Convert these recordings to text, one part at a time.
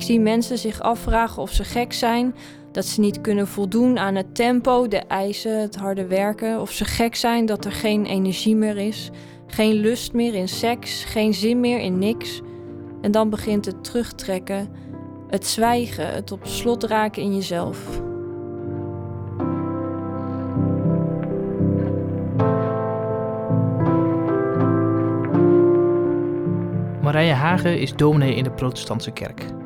Ik zie mensen zich afvragen of ze gek zijn, dat ze niet kunnen voldoen aan het tempo, de eisen, het harde werken, of ze gek zijn dat er geen energie meer is, geen lust meer in seks, geen zin meer in niks. En dan begint het terugtrekken, het zwijgen, het op slot raken in jezelf. Marije Hagen is dominee in de protestantse kerk.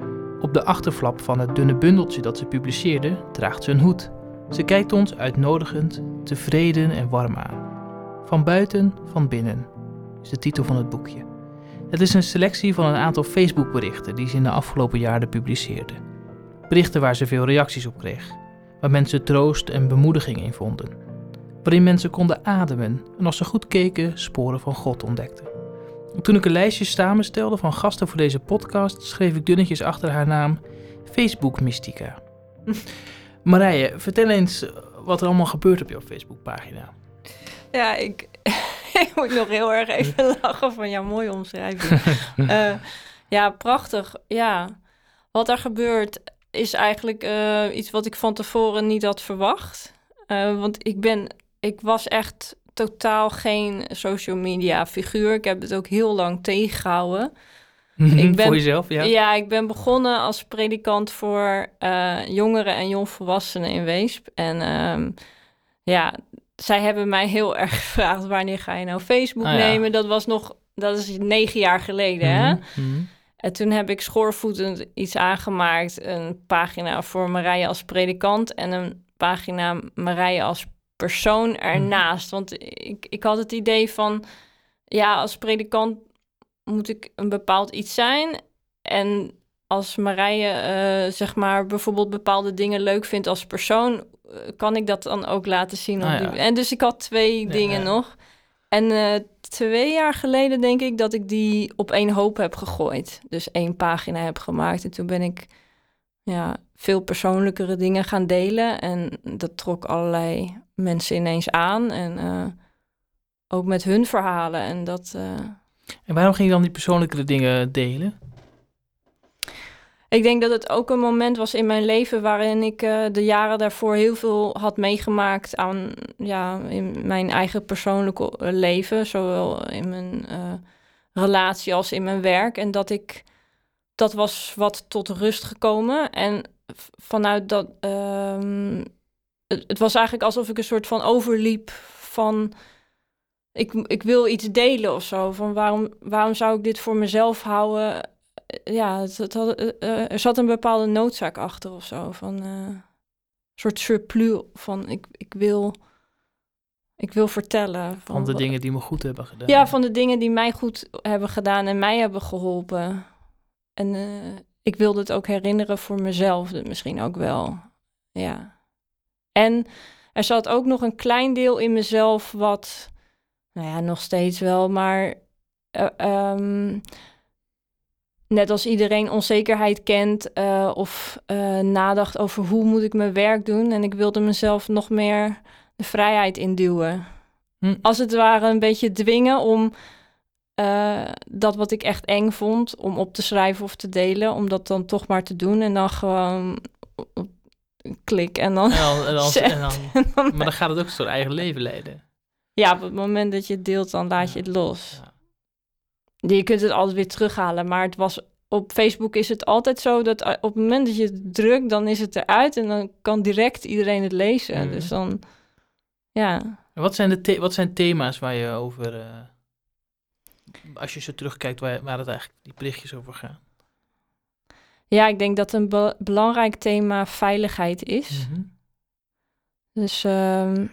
Op de achterflap van het dunne bundeltje dat ze publiceerde draagt ze een hoed. Ze kijkt ons uitnodigend, tevreden en warm aan. Van buiten, van binnen, is de titel van het boekje. Het is een selectie van een aantal Facebookberichten die ze in de afgelopen jaren publiceerde. Berichten waar ze veel reacties op kreeg, waar mensen troost en bemoediging in vonden. Waarin mensen konden ademen en als ze goed keken, sporen van God ontdekten. Toen ik een lijstje samenstelde van gasten voor deze podcast, schreef ik dunnetjes achter haar naam Facebook Mystica. Marije, vertel eens wat er allemaal gebeurt op jouw Facebookpagina. Ja, ik, ik moet nog heel erg even lachen van jouw mooie omschrijving. uh, ja, prachtig. Ja, wat er gebeurt is eigenlijk uh, iets wat ik van tevoren niet had verwacht. Uh, want ik ben, ik was echt totaal geen social media figuur. Ik heb het ook heel lang tegengehouden. ik ben, voor jezelf, ja? Ja, ik ben begonnen als predikant voor uh, jongeren en jongvolwassenen in Weesp. En um, ja, zij hebben mij heel erg gevraagd... wanneer ga je nou Facebook Ah, ja. nemen? Dat was nog, dat is negen jaar geleden, hè? Mhm, mhm. En toen heb ik schoorvoetend iets aangemaakt. Een pagina voor Marije als predikant en een pagina Marije als persoon ernaast. Want ik, ik had het idee van, ja, als predikant moet ik een bepaald iets zijn. En als Marije, eh, zeg maar, bijvoorbeeld bepaalde dingen leuk vindt als persoon, eh, kan ik dat dan ook laten zien. Ah, ja. En dus ik had twee Ja, dingen ja. nog. En eh, twee jaar geleden denk ik dat ik die op één hoop heb gegooid. Dus één pagina heb gemaakt. En toen ben ik ja, veel persoonlijkere dingen gaan delen. En dat trok allerlei mensen ineens aan. En eh, ook met hun verhalen. En dat... eh, En waarom ging je dan die persoonlijkere dingen delen? Ik denk dat het ook een moment was in mijn leven waarin ik eh, de jaren daarvoor heel veel had meegemaakt aan ja, in mijn eigen persoonlijke leven, zowel in mijn relatie als in mijn werk. En dat ik dat was wat tot rust gekomen. En vanuit dat ehm, het, het was eigenlijk alsof ik een soort van overliep van ik, ik wil iets delen of zo. Van waarom, waarom zou ik dit voor mezelf houden? Ja, het, het had, eh, er zat een bepaalde noodzaak achter of zo. Van eh, een soort surplus van ik, ik wil. Ik wil vertellen. Van de wat- dingen die me goed hebben gedaan. Ja, van de dingen die mij goed hebben gedaan en mij hebben geholpen. En eh, ik wilde het ook herinneren voor mezelf, dus misschien ook wel. Ja. En er zat ook nog een klein deel in mezelf wat, nou ja, nog steeds wel, maar eh, ehm, net als iedereen onzekerheid kent eh, of eh, nadacht over hoe moet ik mijn werk doen. En ik wilde mezelf nog meer de vrijheid induwen Hm. als het ware een beetje dwingen om dat wat ik echt eng vond, om op te schrijven of te delen, om dat dan toch maar te doen en dan gewoon klik en dan, En dan, en dan, Zet. en dan- en dan- maar dan gaat het ook zo'n eigen leven leiden. ja, op het moment dat je het deelt, dan laat je het los. Ja. Je kunt het altijd weer terughalen, maar het was op Facebook is het altijd zo dat eh, op het moment dat je het drukt, dan is het eruit en dan kan direct iedereen het lezen. Mhm. Dus dan, ja. En wat, zijn de wat zijn thema's waar je over, eh, als je zo terugkijkt, waar, waar het eigenlijk die berichtjes over gaan? Ja, ik denk dat een be- belangrijk thema veiligheid is. Mhm. Dus ehm,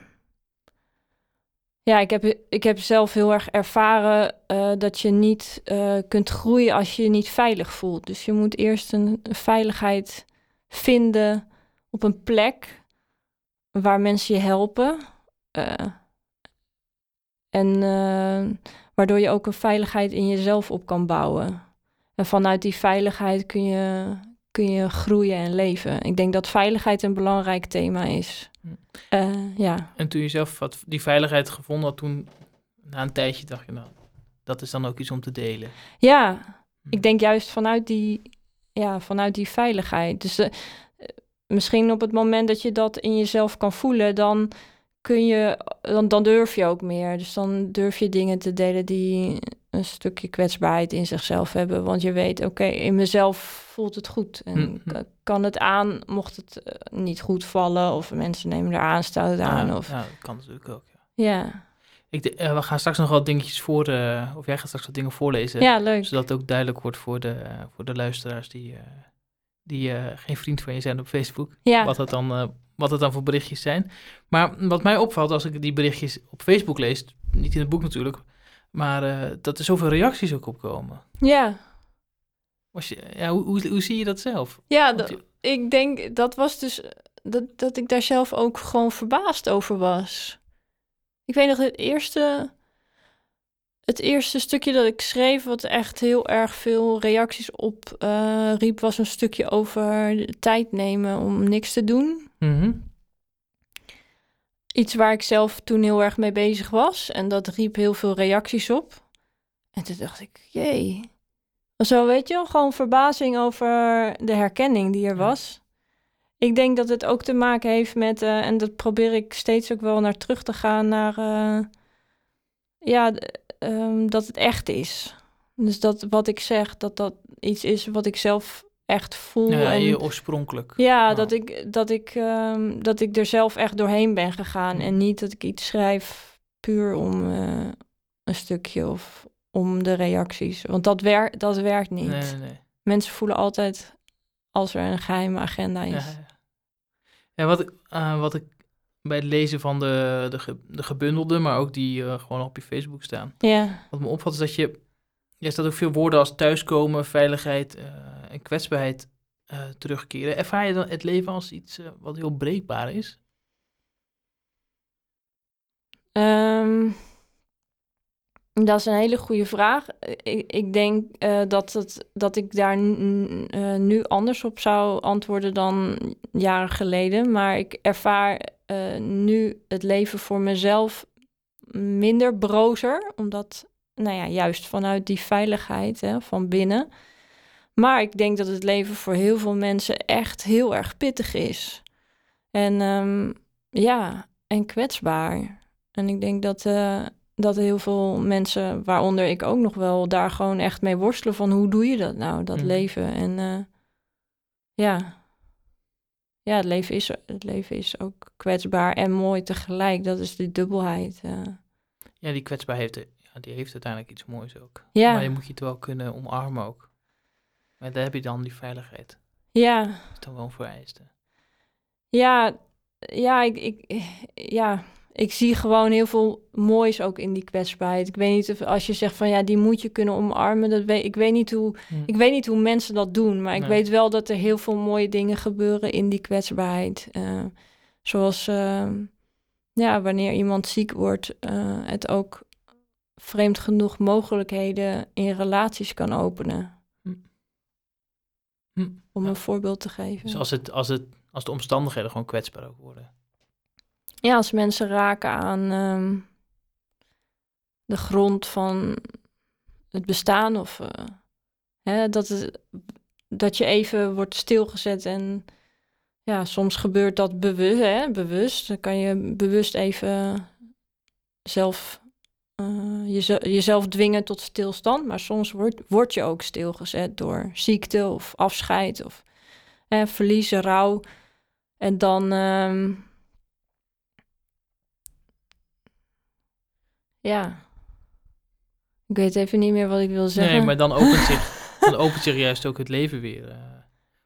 ja, ik heb, ik heb zelf heel erg ervaren eh, dat je niet eh, kunt groeien als je je niet veilig voelt. Dus je moet eerst een, een veiligheid vinden op een plek waar mensen je helpen. eh, en waardoor je ook een veiligheid in jezelf op kan bouwen. En vanuit die veiligheid kun je, kun je groeien en leven. Ik denk dat veiligheid een belangrijk thema is. Hm. Eh, ja. En toen je zelf wat, die veiligheid gevonden had, toen na een tijdje dacht je, nou, dat is dan ook iets om te delen. ja, ik denk juist vanuit die, ja, vanuit die veiligheid. Dus eh, misschien op het moment dat je dat in jezelf kan voelen, dan kun je, dan, dan durf je ook meer. Dus dan durf je dingen te delen die een stukje kwetsbaarheid in zichzelf hebben. Want je weet, oké, in mezelf voelt het goed. En Mhm. k- kan het aan, mocht het eh, niet goed vallen, of mensen nemen er aanstoot aan. Ja, of, ja, dat kan natuurlijk ook. Ja. ja. Ik, eh, we gaan straks nog wat dingetjes voor, eh, of jij gaat straks wat dingen voorlezen. ja, leuk. Zodat het ook duidelijk wordt voor de, voor de luisteraars die, die geen vriend van je zijn op Facebook. Ja, Wat, het dan, wat het dan voor berichtjes zijn. Maar wat mij opvalt als ik die berichtjes op Facebook lees, niet in het boek natuurlijk, maar eh, dat er zoveel reacties ook op komen. ja. Was je, ja, hoe, hoe, hoe zie je dat zelf? ja dat, ik denk, dat was dus, dat, dat ik daar zelf ook gewoon verbaasd over was. Ik weet nog, het eerste, het eerste stukje dat ik schreef, wat echt heel erg veel reacties op eh, riep, was een stukje over tijd nemen om niks te doen. Mhm. Iets waar ik zelf toen heel erg mee bezig was. En dat riep heel veel reacties op. En toen dacht ik, jee. Zo weet je wel, gewoon verbazing over de herkenning die er was. Ik denk dat het ook te maken heeft met, eh, en dat probeer ik steeds ook wel naar terug te gaan, naar eh, ja, ehm, dat het echt is. Dus dat wat ik zeg, dat dat iets is wat ik zelf echt voel. Ja, en, je oorspronkelijk. ja, dat ik, dat, ik, ehm, dat ik er zelf echt doorheen ben gegaan. En niet dat ik iets schrijf puur om eh, een stukje of om de reacties. Want dat, wer dat werkt niet. Nee, nee, nee. Mensen voelen altijd als er een geheime agenda is. ja. ja wat, ik, eh, wat ik bij het lezen van de, de, ge- de gebundelde, maar ook die eh, gewoon op je Facebook staan. Ja, Wat me opvalt is dat je, je staat ook veel woorden als thuiskomen, veiligheid kwetsbaarheid eh, terugkeren. Ervaar je dan het leven als iets eh, wat heel breekbaar is? Ehm, dat is een hele goede vraag. Ik, ik denk eh, dat, het, dat ik daar eh, nu anders op zou antwoorden dan jaren geleden. Maar ik ervaar eh, nu het leven voor mezelf minder brozer. Omdat, nou ja, juist vanuit die veiligheid hè, van binnen. Maar ik denk dat het leven voor heel veel mensen echt heel erg pittig is. En ehm, ja, en kwetsbaar. En ik denk dat, eh, dat heel veel mensen, waaronder ik ook nog wel, daar gewoon echt mee worstelen van hoe doe je dat nou, dat Mhm. leven. En eh, ja, ja het, leven is, het leven is ook kwetsbaar en mooi tegelijk. Dat is die dubbelheid. Ja, die kwetsbaarheid heeft, ja, die heeft uiteindelijk iets moois ook. Ja. Maar je moet je het wel kunnen omarmen ook. Maar daar heb je dan die veiligheid. Ja, Dat is dan wel een vereiste. ja, ja, ik, ik, ja, ik zie gewoon heel veel moois ook in die kwetsbaarheid. Ik weet niet of als je zegt van ja, die moet je kunnen omarmen. Dat weet, ik, weet niet hoe, Hm. ik weet niet hoe mensen dat doen, maar ik Nee. weet wel dat er heel veel mooie dingen gebeuren in die kwetsbaarheid. Eh, zoals eh, ja, wanneer iemand ziek wordt, eh, het ook vreemd genoeg mogelijkheden in relaties kan openen. Hm. Om Ja. een voorbeeld te geven. Dus als, het, als, het, als de omstandigheden gewoon kwetsbaar ook worden. Ja, als mensen raken aan ehm, de grond van het bestaan of eh, hè, dat, het, dat je even wordt stilgezet en ja, soms gebeurt dat bewust, hè, bewust. Dan kan je bewust even zelf, eh, jeze- jezelf dwingen tot stilstand, maar soms wordt, word je ook stilgezet door ziekte of afscheid of hè, verliezen, rouw. En dan... ehm, Ja. Ik weet even niet meer wat ik wil zeggen. Nee, maar dan opent, zich, dan opent zich juist ook het leven weer. eh.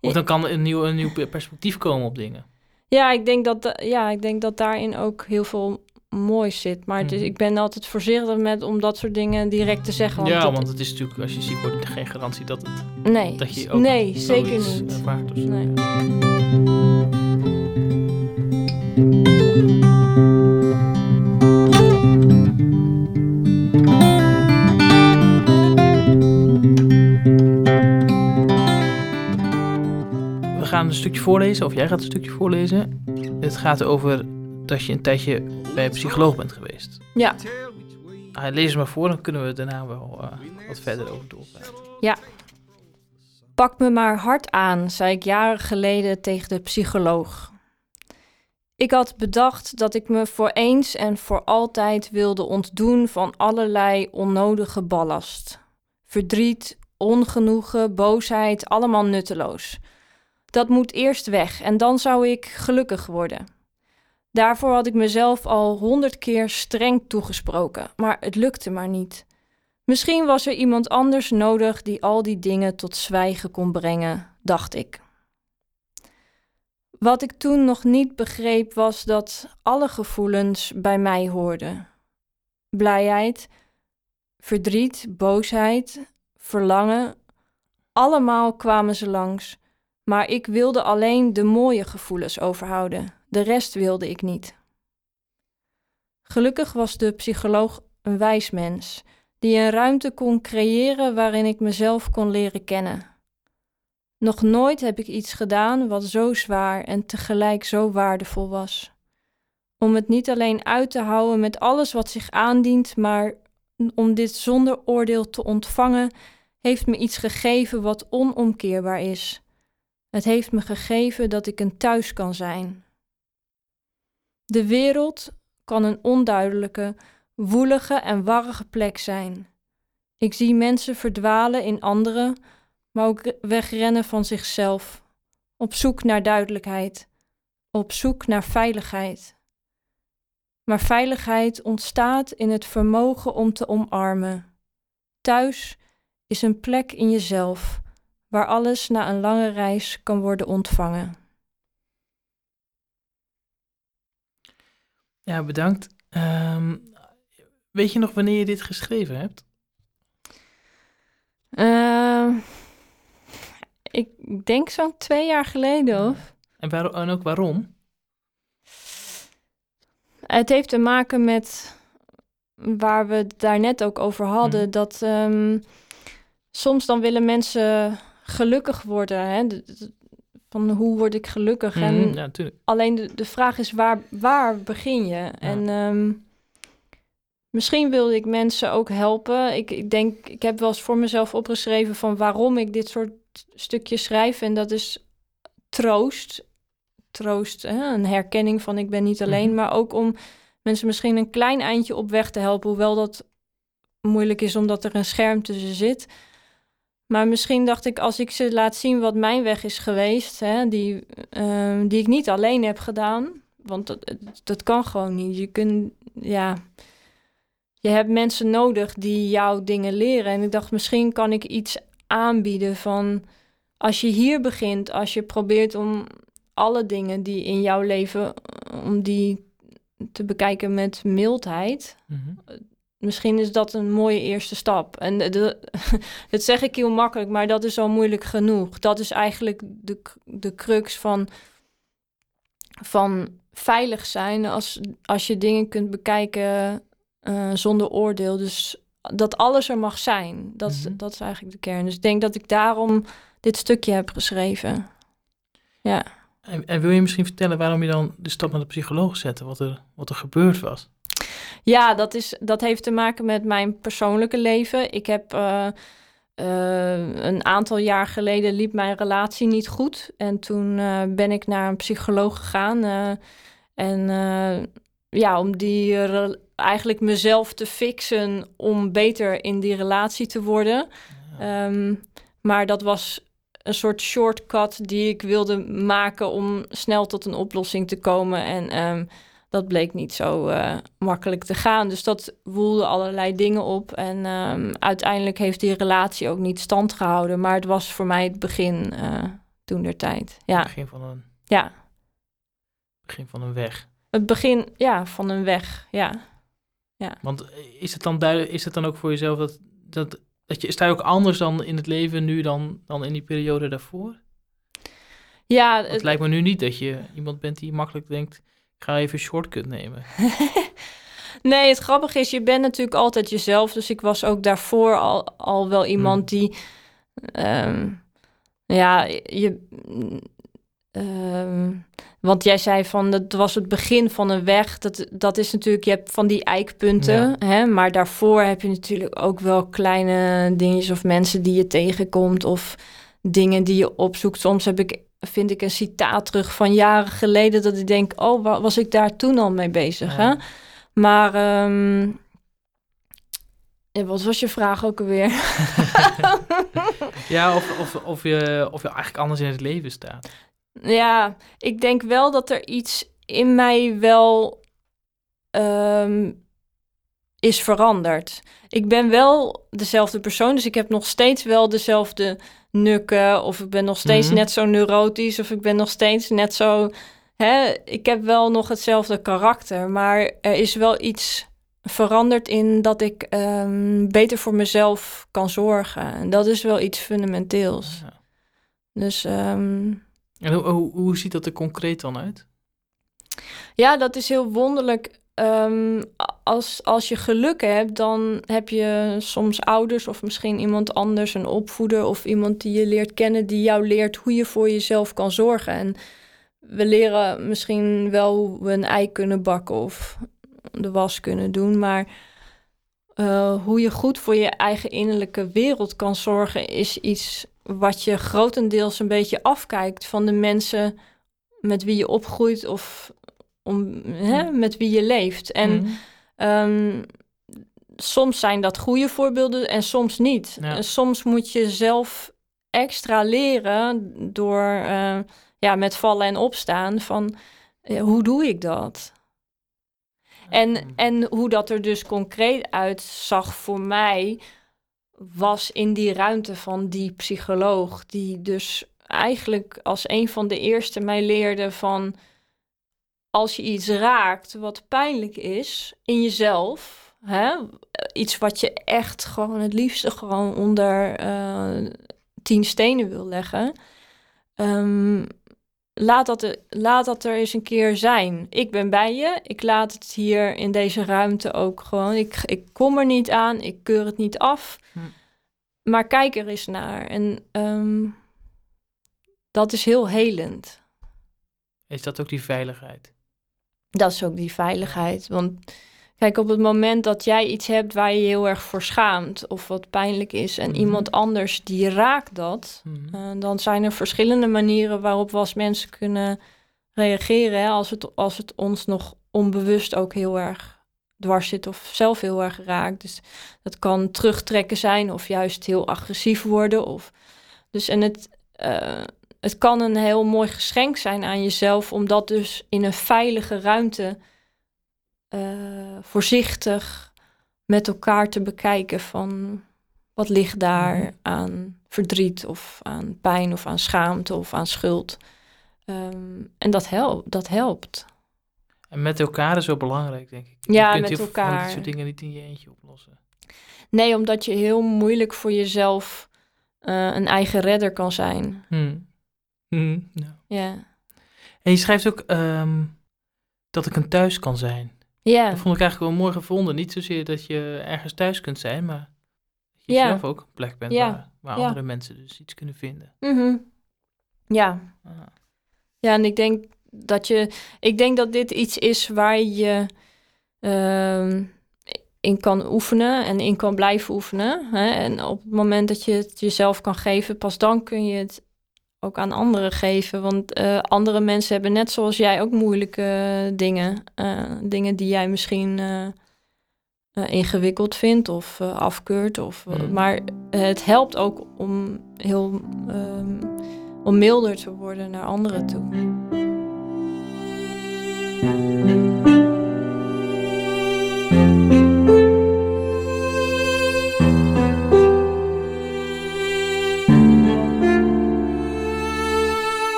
of dan kan er een nieuw, een nieuw perspectief komen op dingen. Ja, ik denk dat, da- ja, ik denk dat daarin ook heel veel moois zit. Maar het is, Mhm. ik ben altijd voorzichtig met om dat soort dingen direct te zeggen. Want ja, dat- want het is natuurlijk, als je ziek wordt, geen garantie dat, het, nee, dat je ook nee zeker niet. ervaart. Nee. We gaan een stukje voorlezen, of jij gaat een stukje voorlezen. Het gaat over dat je een tijdje bij een psycholoog bent geweest. Ja. Ah, lees het maar voor, dan kunnen we daarna wel eh, wat verder over doorpraten. Pak me maar hard aan, zei ik jaren geleden tegen de psycholoog. Ik had bedacht dat ik me voor eens en voor altijd wilde ontdoen van allerlei onnodige ballast. Verdriet, ongenoegen, boosheid, allemaal nutteloos. Dat moet eerst weg en dan zou ik gelukkig worden. Daarvoor had ik mezelf al honderd keer streng toegesproken, maar het lukte maar niet. Misschien was er iemand anders nodig die al die dingen tot zwijgen kon brengen, dacht ik. Wat ik toen nog niet begreep was dat alle gevoelens bij mij hoorden: blijheid, verdriet, boosheid, verlangen, allemaal kwamen ze langs, maar ik wilde alleen de mooie gevoelens overhouden, de rest wilde ik niet. Gelukkig was de psycholoog een wijs mens die een ruimte kon creëren waarin ik mezelf kon leren kennen. Nog nooit heb ik iets gedaan wat zo zwaar en tegelijk zo waardevol was. Om het niet alleen uit te houden met alles wat zich aandient, maar om dit zonder oordeel te ontvangen, heeft me iets gegeven wat onomkeerbaar is. Het heeft me gegeven dat ik een thuis kan zijn. De wereld kan een onduidelijke, woelige en warrige plek zijn. Ik zie mensen verdwalen in anderen, maar ook wegrennen van zichzelf, op zoek naar duidelijkheid, op zoek naar veiligheid. Maar veiligheid ontstaat in het vermogen om te omarmen. Thuis is een plek in jezelf waar alles na een lange reis kan worden ontvangen. Ja, bedankt. Um, weet je nog wanneer je dit geschreven hebt? Uh, ik denk zo'n twee jaar geleden. Of? En, waar, en ook waarom? Het heeft te maken met waar we het daar net ook over hadden. Mhm. Dat um, soms dan willen mensen gelukkig worden. Hè? Van hoe word ik gelukkig? Mm, en ja, alleen de, de vraag is waar, waar begin je? Ja. En um, Misschien wilde ik mensen ook helpen. Ik, ik denk, ik heb wel eens voor mezelf opgeschreven van waarom ik dit soort stukjes schrijf. En dat is troost. Troost, hè? een herkenning van ik ben niet alleen. Mhm. Maar ook om mensen misschien een klein eindje op weg te helpen. Hoewel dat moeilijk is omdat er een scherm tussen zit. Maar misschien dacht ik, als ik ze laat zien wat mijn weg is geweest, hè, die, uh, die ik niet alleen heb gedaan. Want dat, dat kan gewoon niet. Je kunt, ja je hebt mensen nodig die jou dingen leren. En ik dacht, misschien kan ik iets aanbieden van als je hier begint, als je probeert om alle dingen die in jouw leven, om die te bekijken met mildheid. Mhm. Misschien is dat een mooie eerste stap. En de, dat zeg ik heel makkelijk, maar dat is al moeilijk genoeg. Dat is eigenlijk de, de crux van, van veilig zijn. Als, als je dingen kunt bekijken uh, zonder oordeel. Dus dat alles er mag zijn. Dat, mm dat is eigenlijk de kern. Dus ik denk dat ik daarom dit stukje heb geschreven. Ja. En, en, wil je misschien vertellen waarom je dan de stap naar de psycholoog zette, wat er, wat er gebeurd was? Ja, dat, is, dat heeft te maken met mijn persoonlijke leven. Ik heb uh, uh, een aantal jaar geleden liep mijn relatie niet goed. En toen ben ik naar een psycholoog gegaan. en ja, om die eigenlijk mezelf te fixen om beter in die relatie te worden. Ehm, maar dat was een soort shortcut die ik wilde maken om snel tot een oplossing te komen. En ehm, dat bleek niet zo uh, makkelijk te gaan. Dus dat woelde allerlei dingen op. En um, uiteindelijk heeft die relatie ook niet stand gehouden. Maar het was voor mij het begin uh, toen der tijd. Ja. Het begin van een. Ja. Begin van een weg. Het begin, ja, van een weg. Ja. Ja. Want is het dan duidelijk, is het dan ook voor jezelf dat, dat, dat je, sta je ook anders dan in het leven nu dan, dan in die periode daarvoor? Ja. Het, lijkt me nu niet dat je iemand bent die makkelijk denkt, ik ga even een shortcut nemen. nee, het grappige is, je bent natuurlijk altijd jezelf. Dus ik was ook daarvoor al, al wel iemand hmm. die, um, ja, je, um, want jij zei van dat was het begin van een weg. Dat, dat is natuurlijk, je hebt van die eikpunten. Hè, maar daarvoor heb je natuurlijk ook wel kleine dingetjes of mensen die je tegenkomt. Of dingen die je opzoekt. Soms heb ik, vind ik een citaat terug van jaren geleden dat ik denk, oh, wa- was ik daar toen al mee bezig? Hè? Maar ja, wat was je vraag ook alweer? Ja, of, of, of, je, of je eigenlijk anders in het leven staat. Ja, ik denk wel dat er iets in mij wel ehm, is veranderd. Ik ben wel dezelfde persoon, dus ik heb nog steeds wel dezelfde nukken. Of ik ben nog steeds Mhm. net zo neurotisch, of ik ben nog steeds net zo. Hè, ik heb wel nog hetzelfde karakter, maar er is wel iets veranderd in dat ik ehm, beter voor mezelf kan zorgen. En dat is wel iets fundamenteels. Ja. Dus ehm, En hoe, hoe, hoe ziet dat er concreet dan uit? Ja, dat is heel wonderlijk. Ehm, als, als je geluk hebt, dan heb je soms ouders of misschien iemand anders, een opvoeder of iemand die je leert kennen, die jou leert hoe je voor jezelf kan zorgen. En we leren misschien wel hoe we een ei kunnen bakken of de was kunnen doen, maar eh, hoe je goed voor je eigen innerlijke wereld kan zorgen, is iets wat je grotendeels een beetje afkijkt van de mensen met wie je opgroeit of om, hè, met wie je leeft. En Mhm. ehm, soms zijn dat goede voorbeelden en soms niet. Ja. En soms moet je zelf extra leren door eh, ja, met vallen en opstaan van eh, hoe doe ik dat? En, en hoe dat er dus concreet uitzag voor mij, was in die ruimte van die psycholoog, die dus eigenlijk als een van de eerste mij leerde van als je iets raakt wat pijnlijk is in jezelf, hè, iets wat je echt gewoon het liefste gewoon onder eh, tien stenen wil leggen, ehm, laat, dat, er- laat dat er eens een keer zijn. Ik ben bij je, ik laat het hier in deze ruimte ook gewoon. Ik, ik kom er niet aan, ik keur het niet af, Hm. maar kijk er eens naar. En ehm, dat is heel helend. Is dat ook die veiligheid? Dat is ook die veiligheid. Want kijk, op het moment dat jij iets hebt waar je je heel erg voor schaamt of wat pijnlijk is en Mhm. iemand anders die raakt dat, eh, dan zijn er verschillende manieren waarop we als mensen kunnen reageren hè, als, het, als het ons nog onbewust ook heel erg dwars zit of zelf heel erg raakt. Dus dat kan terugtrekken zijn of juist heel agressief worden. Of, dus en het, eh, het kan een heel mooi geschenk zijn aan jezelf om dat dus in een veilige ruimte eh, voorzichtig met elkaar te bekijken van wat ligt daar Mhm. aan verdriet of aan pijn of aan schaamte of aan schuld. Ehm, en dat, hel dat helpt. En met elkaar is wel belangrijk, denk ik. Ja, je kunt met van elkaar. dit soort dingen niet in je eentje oplossen. Nee, omdat je heel moeilijk voor jezelf eh, een eigen redder kan zijn. Hm. Hm, ja. Ja. En je schrijft ook ehm, dat ik een thuis kan zijn. Ja. Dat vond ik eigenlijk wel mooi gevonden. Niet zozeer dat je ergens thuis kunt zijn, maar dat je Ja. zelf ook een plek bent Ja. waar, waar Ja. andere mensen dus iets kunnen vinden. Mhm. Ja. Ah. Ja, en ik denk dat je. Ik denk dat dit iets is waar je ehm, in kan oefenen en in kan blijven oefenen. Hè? En op het moment dat je het jezelf kan geven, pas dan kun je het ook aan anderen geven. Want eh, andere mensen hebben net zoals jij ook moeilijke dingen. eh, dingen die jij misschien eh, ingewikkeld vindt of afkeurt. Of, Mm. Maar het helpt ook om heel ehm, om milder te worden naar anderen toe.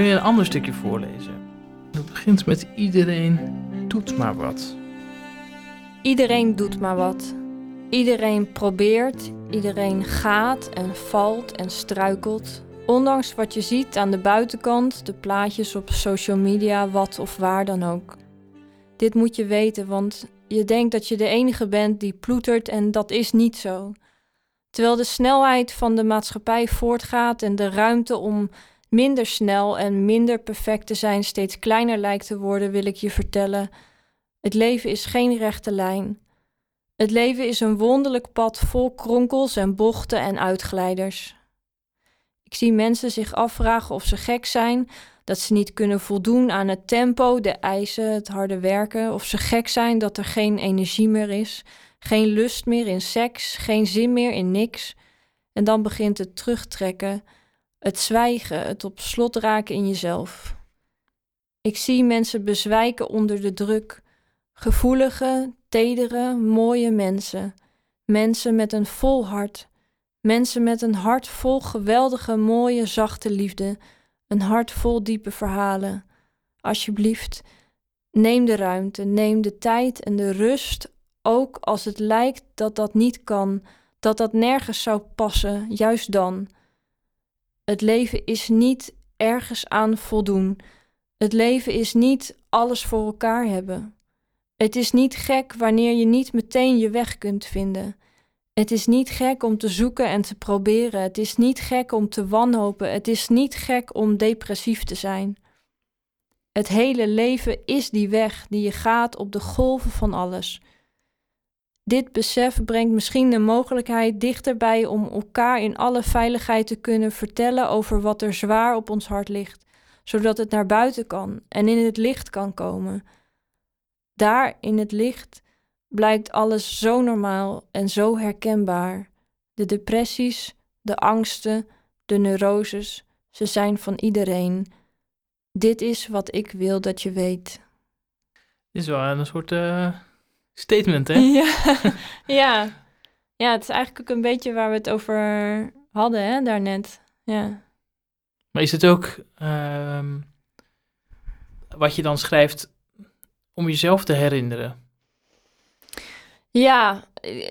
Wil je een ander stukje voorlezen? Het begint met iedereen doet maar wat. Iedereen doet maar wat. Iedereen probeert, iedereen gaat en valt en struikelt. Ondanks wat je ziet aan de buitenkant, de plaatjes op social media, wat of waar dan ook. Dit moet je weten, want je denkt dat je de enige bent die ploetert en dat is niet zo. Terwijl de snelheid van de maatschappij voortgaat en de ruimte om minder snel en minder perfect te zijn steeds kleiner lijkt te worden, wil ik je vertellen: het leven is geen rechte lijn. Het leven is een wonderlijk pad vol kronkels en bochten en uitglijders. Ik zie mensen zich afvragen of ze gek zijn, dat ze niet kunnen voldoen aan het tempo, de eisen, het harde werken, of ze gek zijn dat er geen energie meer is, geen lust meer in seks, geen zin meer in niks. En dan begint het terugtrekken, het zwijgen, het op slot raken in jezelf. Ik zie mensen bezwijken onder de druk, gevoelige, tedere, mooie mensen, mensen met een vol hart, mensen met een hart vol geweldige, mooie, zachte liefde, een hart vol diepe verhalen. Alsjeblieft, neem de ruimte, neem de tijd en de rust, ook als het lijkt dat dat niet kan, dat dat nergens zou passen, juist dan. Het leven is niet ergens aan voldoen. Het leven is niet alles voor elkaar hebben. Het is niet gek wanneer je niet meteen je weg kunt vinden. Het is niet gek om te zoeken en te proberen. Het is niet gek om te wanhopen. Het is niet gek om depressief te zijn. Het hele leven is die weg die je gaat op de golven van alles. Dit besef brengt misschien de mogelijkheid dichterbij om elkaar in alle veiligheid te kunnen vertellen over wat er zwaar op ons hart ligt, zodat het naar buiten kan en in het licht kan komen. Daar in het licht blijkt alles zo normaal en zo herkenbaar. De depressies, de angsten, de neuroses, ze zijn van iedereen. Dit is wat ik wil dat je weet. Is wel een soort uh, statement, hè? Ja. ja. ja, het is eigenlijk ook een beetje waar we het over hadden, hè, daarnet. Ja. Maar is het ook uh, wat je dan schrijft om jezelf te herinneren? Ja,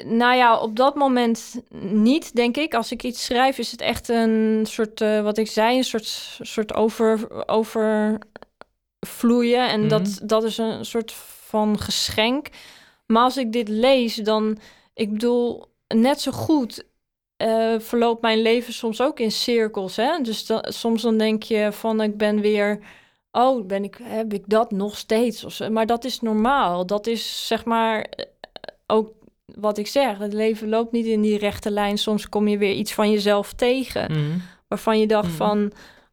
nou ja, op dat moment niet, denk ik. Als ik iets schrijf, is het echt een soort, uh, wat ik zei, een soort, soort over, overvloeien. En dat, Mhm. dat is een soort van geschenk. Maar als ik dit lees, dan, ik bedoel, net zo goed eh, verloopt mijn leven soms ook in cirkels. Hè? Dus soms dan denk je van, ik ben weer... Oh, ben ik, heb ik dat nog steeds? Of. Maar dat is normaal. Dat is zeg maar eh, ook wat ik zeg. Het leven loopt niet in die rechte lijn. Soms kom je weer iets van jezelf tegen. Mhm. Waarvan je dacht Mhm. van...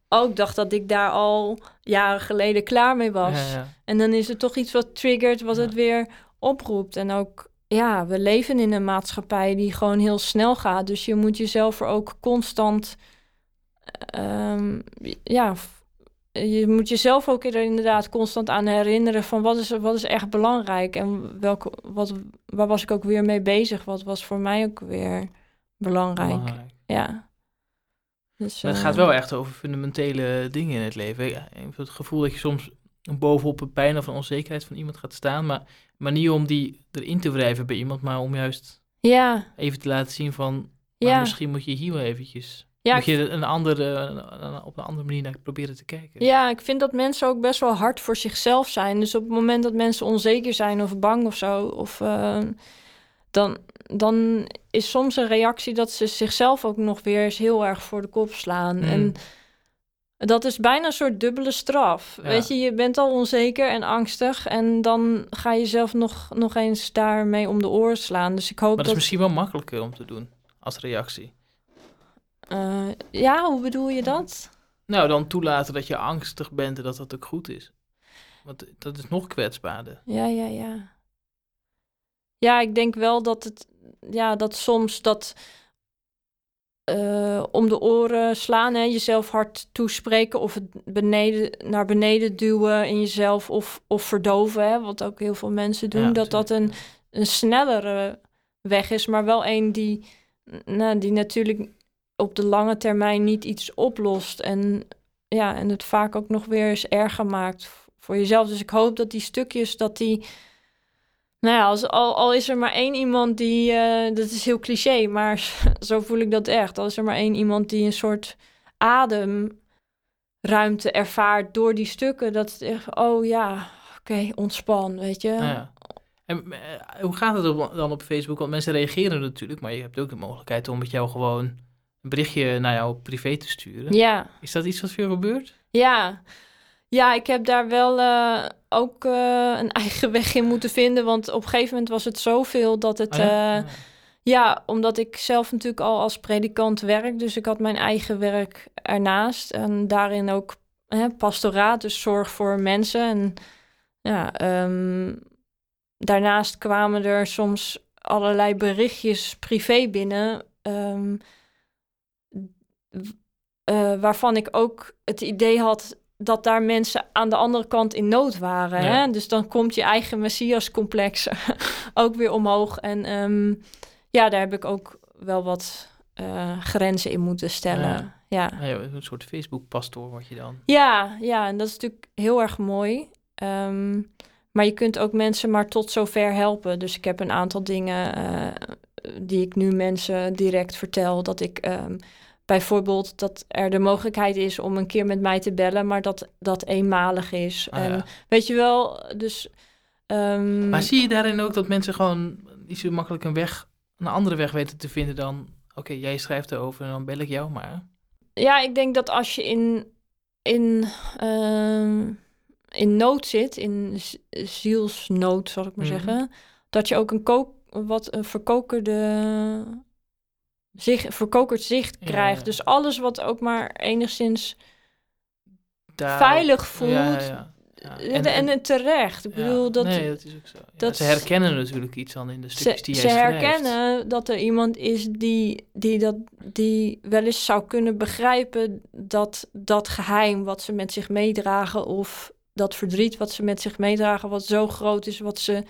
Oh, ik dacht dat ik daar al jaren geleden klaar mee was. Ja, ja. En dan is het toch iets wat triggert, wat Ja. het weer oproept. En ook, ja, we leven in een maatschappij die gewoon heel snel gaat. Dus je moet jezelf er ook constant, ehm, ja, je moet jezelf ook er inderdaad constant aan herinneren van wat is, wat is echt belangrijk en welke, wat, waar was ik ook weer mee bezig? Wat was voor mij ook weer belangrijk? Belangrijk. Ja. Dus, Maar het eh, gaat wel echt over fundamentele dingen in het leven. Ik heb het gevoel dat je soms bovenop een pijn of een onzekerheid van iemand gaat staan, maar, maar niet om die erin te wrijven bij iemand, maar om juist Ja, even te laten zien van, ja. misschien moet je hier wel eventjes, Ja, moet je een andere, op een andere manier naar proberen te kijken. Ja, ik vind dat mensen ook best wel hard voor zichzelf zijn. Dus op het moment dat mensen onzeker zijn of bang of zo, of, eh, dan, dan is soms een reactie dat ze zichzelf ook nog weer eens heel erg voor de kop slaan. Mm. En dat is bijna een soort dubbele straf. Ja. Weet je, je bent al onzeker en angstig en dan ga je zelf nog, nog eens daarmee om de oren slaan. Dus ik hoop Maar dat is misschien wel makkelijker om te doen als reactie. eh, ja, hoe bedoel je dat? Nou, dan toelaten dat je angstig bent en dat dat ook goed is. Want dat is nog kwetsbaarder. Ja, ja, ja. Ja, ik denk wel dat het, ja, dat soms dat eh, om de oren slaan, hè, jezelf hard toespreken of het beneden, naar beneden duwen in jezelf of, of verdoven, hè, wat ook heel veel mensen doen, Ja, dat dat een, een snellere weg is, maar wel een die, nou, die natuurlijk op de lange termijn niet iets oplost en, ja, en het vaak ook nog weer eens erger maakt voor jezelf. Dus ik hoop dat die stukjes, dat die... Nou ja, als, al, al is er maar één iemand die... eh, dat is heel cliché, maar zo voel ik dat echt. Al is er maar één iemand die een soort ademruimte ervaart door die stukken. Dat het echt, oh ja, oké, ontspan, weet je. Nou ja. En eh, hoe gaat het dan op Facebook? Want mensen reageren natuurlijk, maar je hebt ook de mogelijkheid om met jou gewoon een berichtje naar jouw privé te sturen. ja. Is dat iets wat veel gebeurt? Ja, ja ik heb daar wel. eh, ook eh, een eigen weg in moeten vinden. Want op een gegeven moment was het zoveel dat het. Oh ja? eh, ja, omdat ik zelf natuurlijk al als predikant werk. Dus ik had mijn eigen werk ernaast. En daarin ook hè, pastoraat, dus zorg voor mensen. En ja, ehm, daarnaast kwamen er soms allerlei berichtjes privé binnen. ehm, eh, waarvan ik ook het idee had dat daar mensen aan de andere kant in nood waren. Ja. Hè? Dus dan komt je eigen messiascomplex ook weer omhoog. En ehm, ja, daar heb ik ook wel wat eh, grenzen in moeten stellen. Ja. Ja. Ja, een soort Facebook-pastoor word je dan. Ja, ja, en dat is natuurlijk heel erg mooi. Ehm, maar je kunt ook mensen maar tot zover helpen. Dus ik heb een aantal dingen eh, die ik nu mensen direct vertel. Dat ik ehm, bijvoorbeeld dat er de mogelijkheid is om een keer met mij te bellen, maar dat dat eenmalig is. Ah, en ja. weet je wel, dus. ehm, Maar zie je daarin ook dat mensen gewoon niet zo makkelijk een weg, een andere weg weten te vinden dan... Oké, jij schrijft erover en dan bel ik jou maar. Ja, ik denk dat als je in, in, ehm, in nood zit, in zielsnood, zal ik maar Mhm. zeggen, dat je ook een kook, wat een verkokerde zich, verkokerd zicht krijgt. ja. Dus alles wat ook maar enigszins Daar- veilig voelt. Ja. Ja, En, en, en terecht. Ik ja, bedoel, dat, Nee, dat is ook zo. Ja, dat- ze herkennen natuurlijk iets dan in de ze, stukjes die jij ze schrijft. herkennen dat er iemand is die, die, dat, die wel eens zou kunnen begrijpen dat dat geheim wat ze met zich meedragen of dat verdriet wat ze met zich meedragen, wat zo groot is, wat ze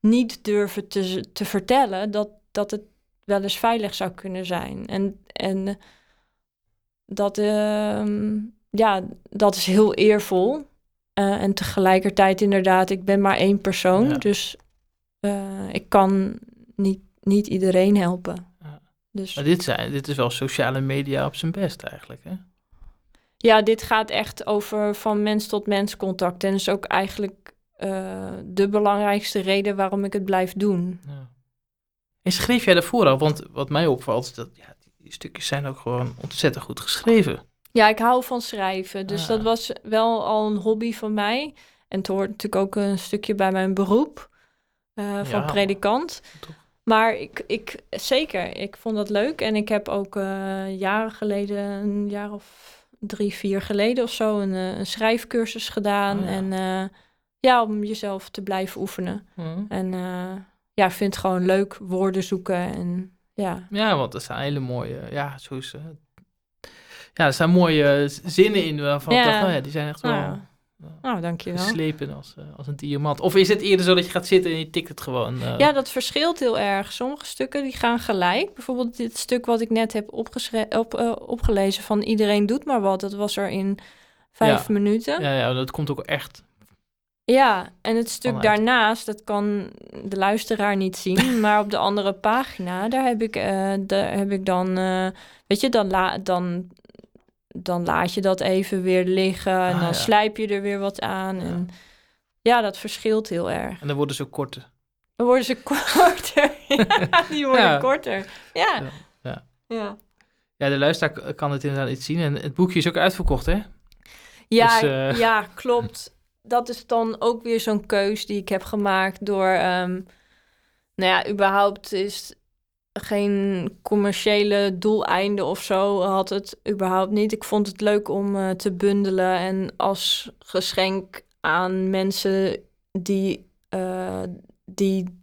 niet durven te, te vertellen, dat, dat het wel eens veilig zou kunnen zijn. En, en dat, ehm, ja, dat is heel eervol. Eh, en tegelijkertijd inderdaad, ik ben maar één persoon. Ja. Dus eh, ik kan niet, niet iedereen helpen. Ja. Dus Maar dit, zijn, dit is wel sociale media op zijn best eigenlijk, hè? ja, dit gaat echt over van mens tot mens contact. En is ook eigenlijk eh, de belangrijkste reden waarom ik het blijf doen. Ja. En schreef jij daarvoor al? Want wat mij opvalt, is dat ja, die stukjes zijn ook gewoon ontzettend goed geschreven. Ja, ik hou van schrijven. Dus Ah. dat was wel al een hobby van mij. En het hoort natuurlijk ook een stukje bij mijn beroep eh, van Ja. predikant. Toch? Maar ik, ik, zeker, ik vond dat leuk. En ik heb ook eh, jaren geleden, een jaar of drie, vier geleden of zo, een, eh, een schrijfcursus gedaan. Oh ja. En ja, om jezelf te blijven oefenen. Hm. En ja, ik vind gewoon leuk woorden zoeken. En ja, Ja, want er staan hele mooie, ja, zo is, eh, ja, er staan mooie zinnen in waarvan ik Ja. dacht, oh ja, die zijn echt wel nou, nou dankjewel. geslepen als, eh, als een diamant. Of is het eerder zo dat je gaat zitten en je tikt het gewoon? eh, Ja, dat verschilt heel erg. Sommige stukken die gaan gelijk. Bijvoorbeeld dit stuk wat ik net heb opgeschre- op, eh, opgelezen van Iedereen doet maar wat. Dat was er in vijf Ja. minuten. Ja, ja, dat komt ook echt. En het stuk Vanuit. daarnaast, dat kan de luisteraar niet zien. maar op de andere pagina, daar heb ik, eh, daar heb ik dan... eh, weet je, dan, la, dan, dan laat je dat even weer liggen. En Ah, dan ja. slijp je er weer wat aan. En ja, dat verschilt heel erg. En dan worden ze korter. Dan worden ze korter. ja, die worden Ja. korter. Ja. Ja, ja. Ja. Ja, de luisteraar kan het inderdaad niet zien. En het boekje is ook uitverkocht, hè? Ja, Dus, eh, ja, klopt. Dat is dan ook weer zo'n keus die ik heb gemaakt door... ehm, nou ja, überhaupt is geen commerciële doeleinde of zo had het überhaupt niet. Ik vond het leuk om eh, te bundelen en als geschenk aan mensen die, eh, die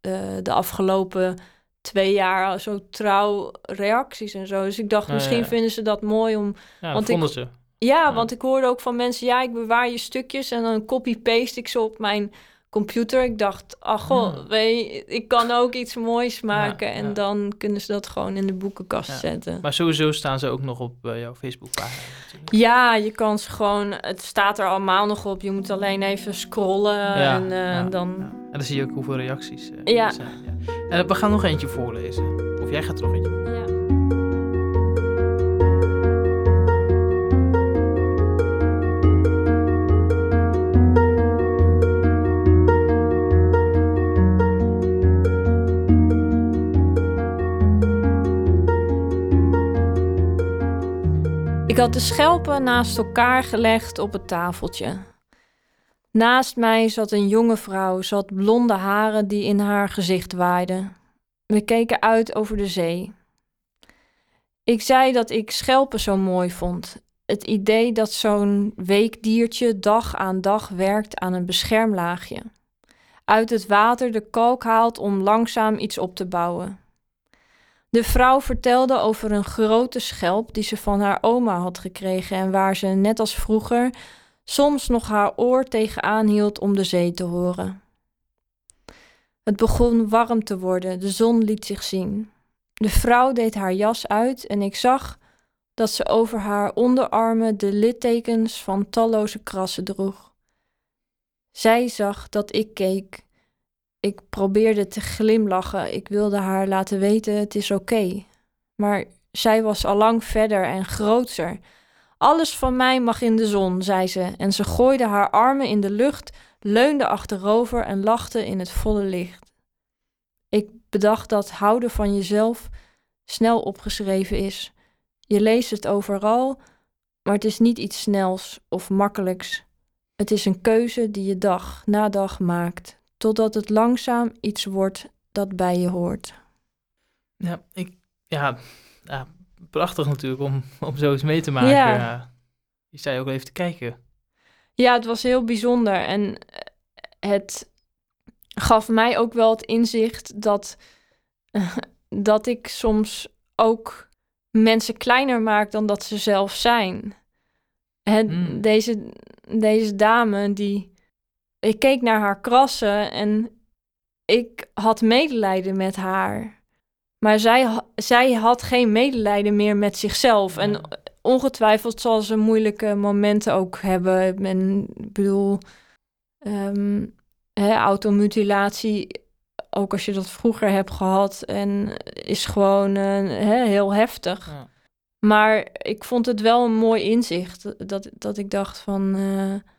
eh, de afgelopen twee jaar zo trouw reacties en zo. Dus ik dacht, Ja, misschien ja. vinden ze dat mooi om Ja, Want dat ik- vonden ze. Ja, want ik hoorde ook van mensen, ja, ik bewaar je stukjes en dan copy-paste ik ze op mijn computer. Ik dacht, ach goh, Hmm. weet je, ik kan ook iets moois maken en ja. dan kunnen ze dat gewoon in de boekenkast Ja. zetten. Maar sowieso staan ze ook nog op eh, jouw Facebookpagina natuurlijk. Ja, je kan ze gewoon, het staat er allemaal nog op. Je moet alleen even scrollen en eh, dan... En dan zie je ook hoeveel reacties Ja. er zijn. Ja. Eh, we gaan nog eentje voorlezen. Of jij gaat er nog eentje Ik had de schelpen naast elkaar gelegd op het tafeltje. Naast mij zat een jonge vrouw. Had blonde haren die in haar gezicht waaiden. We keken uit over de zee. Ik zei dat ik schelpen zo mooi vond. Het idee dat zo'n weekdiertje dag aan dag werkt aan een beschermlaagje. Uit het water de kalk haalt om langzaam iets op te bouwen. De vrouw vertelde over een grote schelp die ze van haar oma had gekregen en waar ze, net als vroeger, soms nog haar oor tegenaan hield om de zee te horen. Het begon warm te worden, de zon liet zich zien. De vrouw deed haar jas uit en ik zag dat ze over haar onderarmen de littekens van talloze krassen droeg. Zij zag dat ik keek. Ik probeerde te glimlachen. Ik wilde haar laten weten: het is oké. Maar zij was al lang verder en groter. Alles van mij mag in de zon, zei ze, en ze gooide haar armen in de lucht, leunde achterover en lachte in het volle licht. Ik bedacht dat houden van jezelf snel opgeschreven is. Je leest het overal, maar het is niet iets snels of makkelijks. Het is een keuze die je dag na dag maakt, totdat het langzaam iets wordt dat bij je hoort. Ja, ik, ja, ja prachtig natuurlijk om, om zo eens mee te maken. Ja. Je zei ook even te kijken. Ja, het was heel bijzonder en het gaf mij ook wel het inzicht dat, dat ik soms ook mensen kleiner maak dan dat ze zelf zijn. Het, Mm. deze, deze dame, die. Ik keek naar haar krassen en ik had medelijden met haar. Maar zij, zij had geen medelijden meer met zichzelf. En ongetwijfeld zal ze moeilijke momenten ook hebben. En ik bedoel, ehm, hè, automutilatie, ook als je dat vroeger hebt gehad, en is gewoon eh, hè, heel heftig. Ja. Maar ik vond het wel een mooi inzicht. Dat, dat ik dacht van... eh,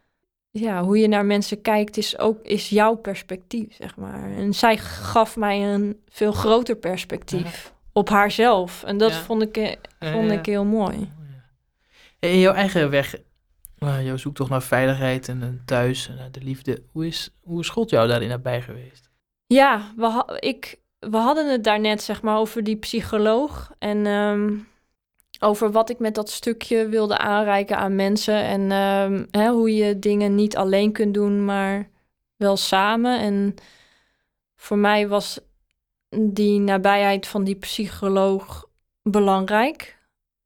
ja, hoe je naar mensen kijkt is ook is jouw perspectief, zeg maar. En zij gaf mij een veel groter perspectief op haarzelf. En dat Ja. vond, ik, eh, vond ik heel mooi. In jouw eigen weg, uh, jouw zoektocht naar veiligheid en een thuis en naar de liefde. Hoe is, hoe is God jou daarin nabij geweest? Ja, we, ha- ik, we hadden het daarnet zeg maar over die psycholoog en ehm, over wat ik met dat stukje wilde aanreiken aan mensen en ehm, hè, hoe je dingen niet alleen kunt doen, maar wel samen. En voor mij was die nabijheid van die psycholoog belangrijk,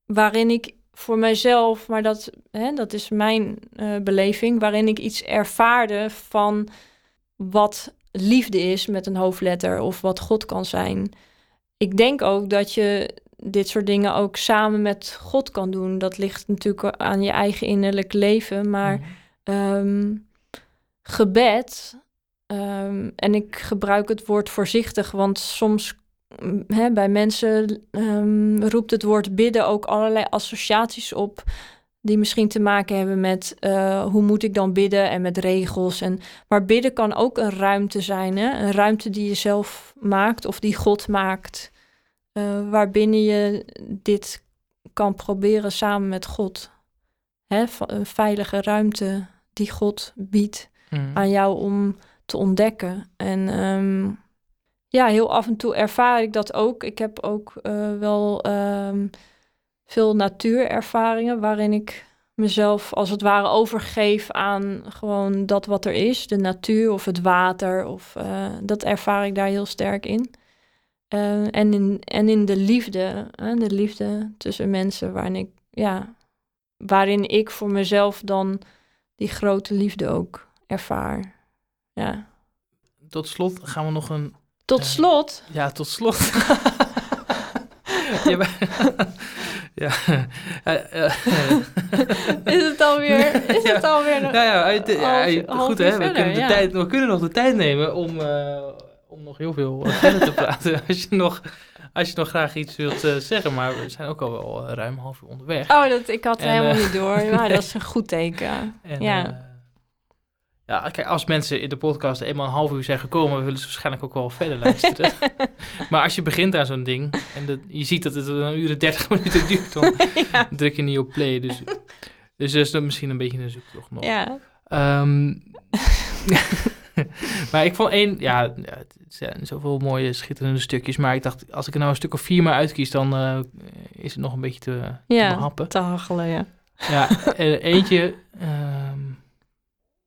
waarin ik voor mijzelf, maar dat, hè, dat is mijn eh, beleving, waarin ik iets ervaarde van wat liefde is met een hoofdletter of wat God kan zijn. Ik denk ook dat je dit soort dingen ook samen met God kan doen. Dat ligt natuurlijk aan je eigen innerlijk leven, maar Mhm. ehm, gebed, ehm, en ik gebruik het woord voorzichtig, want soms mm, hè, bij mensen ehm, roept het woord bidden ook allerlei associaties op. Die misschien te maken hebben met eh, hoe moet ik dan bidden en met regels. En, maar bidden kan ook een ruimte zijn. Hè? Een ruimte die je zelf maakt of die God maakt. Eh, waarbinnen je dit kan proberen samen met God. Hè? Een veilige ruimte die God biedt Mhm. aan jou om te ontdekken. En ehm, ja, heel af en toe ervaar ik dat ook. Ik heb ook eh, wel ehm, veel natuurervaringen waarin ik mezelf als het ware overgeef aan gewoon dat wat er is, de natuur of het water. Of, eh, dat ervaar ik daar heel sterk in. Eh, en, in en in de liefde, hè, de liefde tussen mensen, waarin ik, ja, waarin ik voor mezelf dan die grote liefde ook ervaar. Ja. Tot slot gaan we nog een... Tot Eh, slot, Ja, tot slot. ja, is het alweer, is het alweer nog... Nou ja, ja, goed hè, we, verder, kunnen de ja. tijd, we kunnen nog de tijd nemen om, eh, om nog heel veel eh, verder te praten. Als je, nog, als je nog graag iets wilt eh, zeggen, maar we zijn ook al wel eh, ruim een half uur onderweg. Oh, dat, ik had En, helemaal niet door. Maar dat is een goed teken. En, ja. ja, kijk, als mensen in de podcast eenmaal een half uur zijn gekomen, willen ze waarschijnlijk ook wel verder luisteren. maar als je begint aan zo'n ding en dat, je ziet dat het een uur en 30 minuten duurt, dan ja. druk je niet op play. Dus, dus dat is misschien een beetje een zoektocht nog. ja. Ehm, maar ik vond één, ja, het zijn zoveel mooie, schitterende stukjes. Maar ik dacht, als ik er nou een stuk of vier maar uitkies, dan uh, is het nog een beetje te, ja, te hachelen, ja. Ja, eentje, um,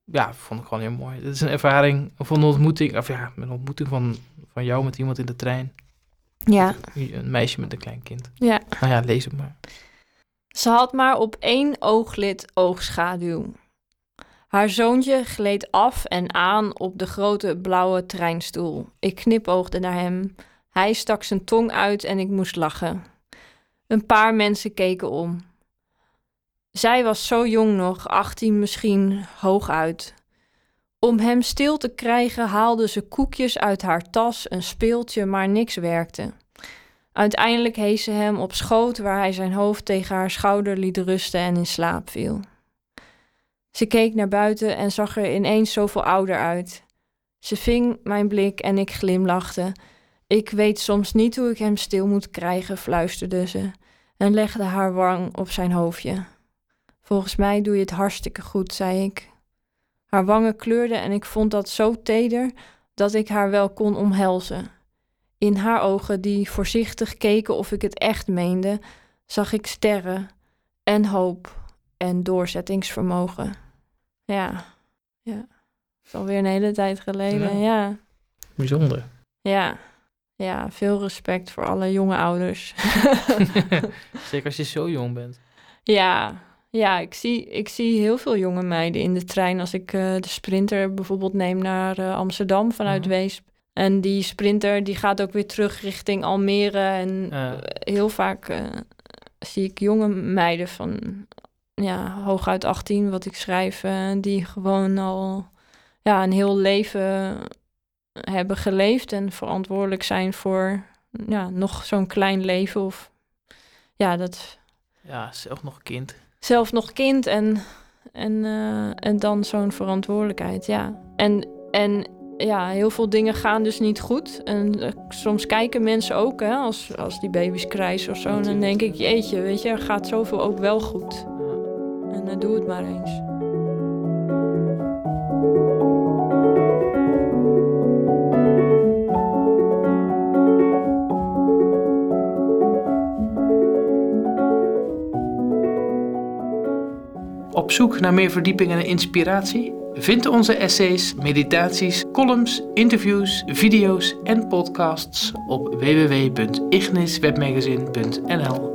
ja, vond ik gewoon heel mooi. Het is een ervaring van een ontmoeting, of ja, een ontmoeting van, van jou met iemand in de trein. Ja. Een meisje met een klein kind. Ja. Nou ja, lees het maar. Ze had maar op één ooglid oogschaduw. Haar zoontje gleed af en aan op de grote blauwe treinstoel. Ik knipoogde naar hem. Hij stak zijn tong uit en ik moest lachen. Een paar mensen keken om. Zij was zo jong nog, 18 misschien, hooguit. Om hem stil te krijgen haalde ze koekjes uit haar tas, een speeltje, maar niks werkte. Uiteindelijk hees ze hem op schoot waar hij zijn hoofd tegen haar schouder liet rusten en in slaap viel. Ze keek naar buiten en zag er ineens zoveel ouder uit. Ze ving mijn blik en ik glimlachte. Ik weet soms niet hoe ik hem stil moet krijgen, fluisterde ze en legde haar wang op zijn hoofdje. Volgens mij doe je het hartstikke goed, zei ik. Haar wangen kleurden en ik vond dat zo teder dat ik haar wel kon omhelzen. In haar ogen, die voorzichtig keken of ik het echt meende, zag ik sterren en hoop en doorzettingsvermogen. Ja, ja. Dat is alweer een hele tijd geleden, ja. ja. Bijzonder. Ja. Ja, veel respect voor alle jonge ouders. Zeker als je zo jong bent. Ja, ja ik, zie, ik zie heel veel jonge meiden in de trein. Als ik uh, de sprinter bijvoorbeeld neem naar uh, Amsterdam vanuit mm. Weesp. En die sprinter die gaat ook weer terug richting Almere. En heel vaak zie ik jonge meiden van ja, hooguit 18, wat ik schrijf, die gewoon al ja, een heel leven hebben geleefd en verantwoordelijk zijn voor ja, nog zo'n klein leven. Of ja, dat. Ja, zelf nog kind. Zelf nog kind en, en, uh, en dan zo'n verantwoordelijkheid, ja. En, en ja, heel veel dingen gaan dus niet goed. En uh, soms kijken mensen ook, hè, als, als die baby's krijsen of zo. En dan denk ik, jeetje, weet je, er gaat zoveel ook wel goed. En uh, doe het maar eens. Op zoek naar meer verdieping en inspiratie? Vind onze essays, meditaties, columns, interviews, video's en podcasts op www.igniswebmagazine.nl.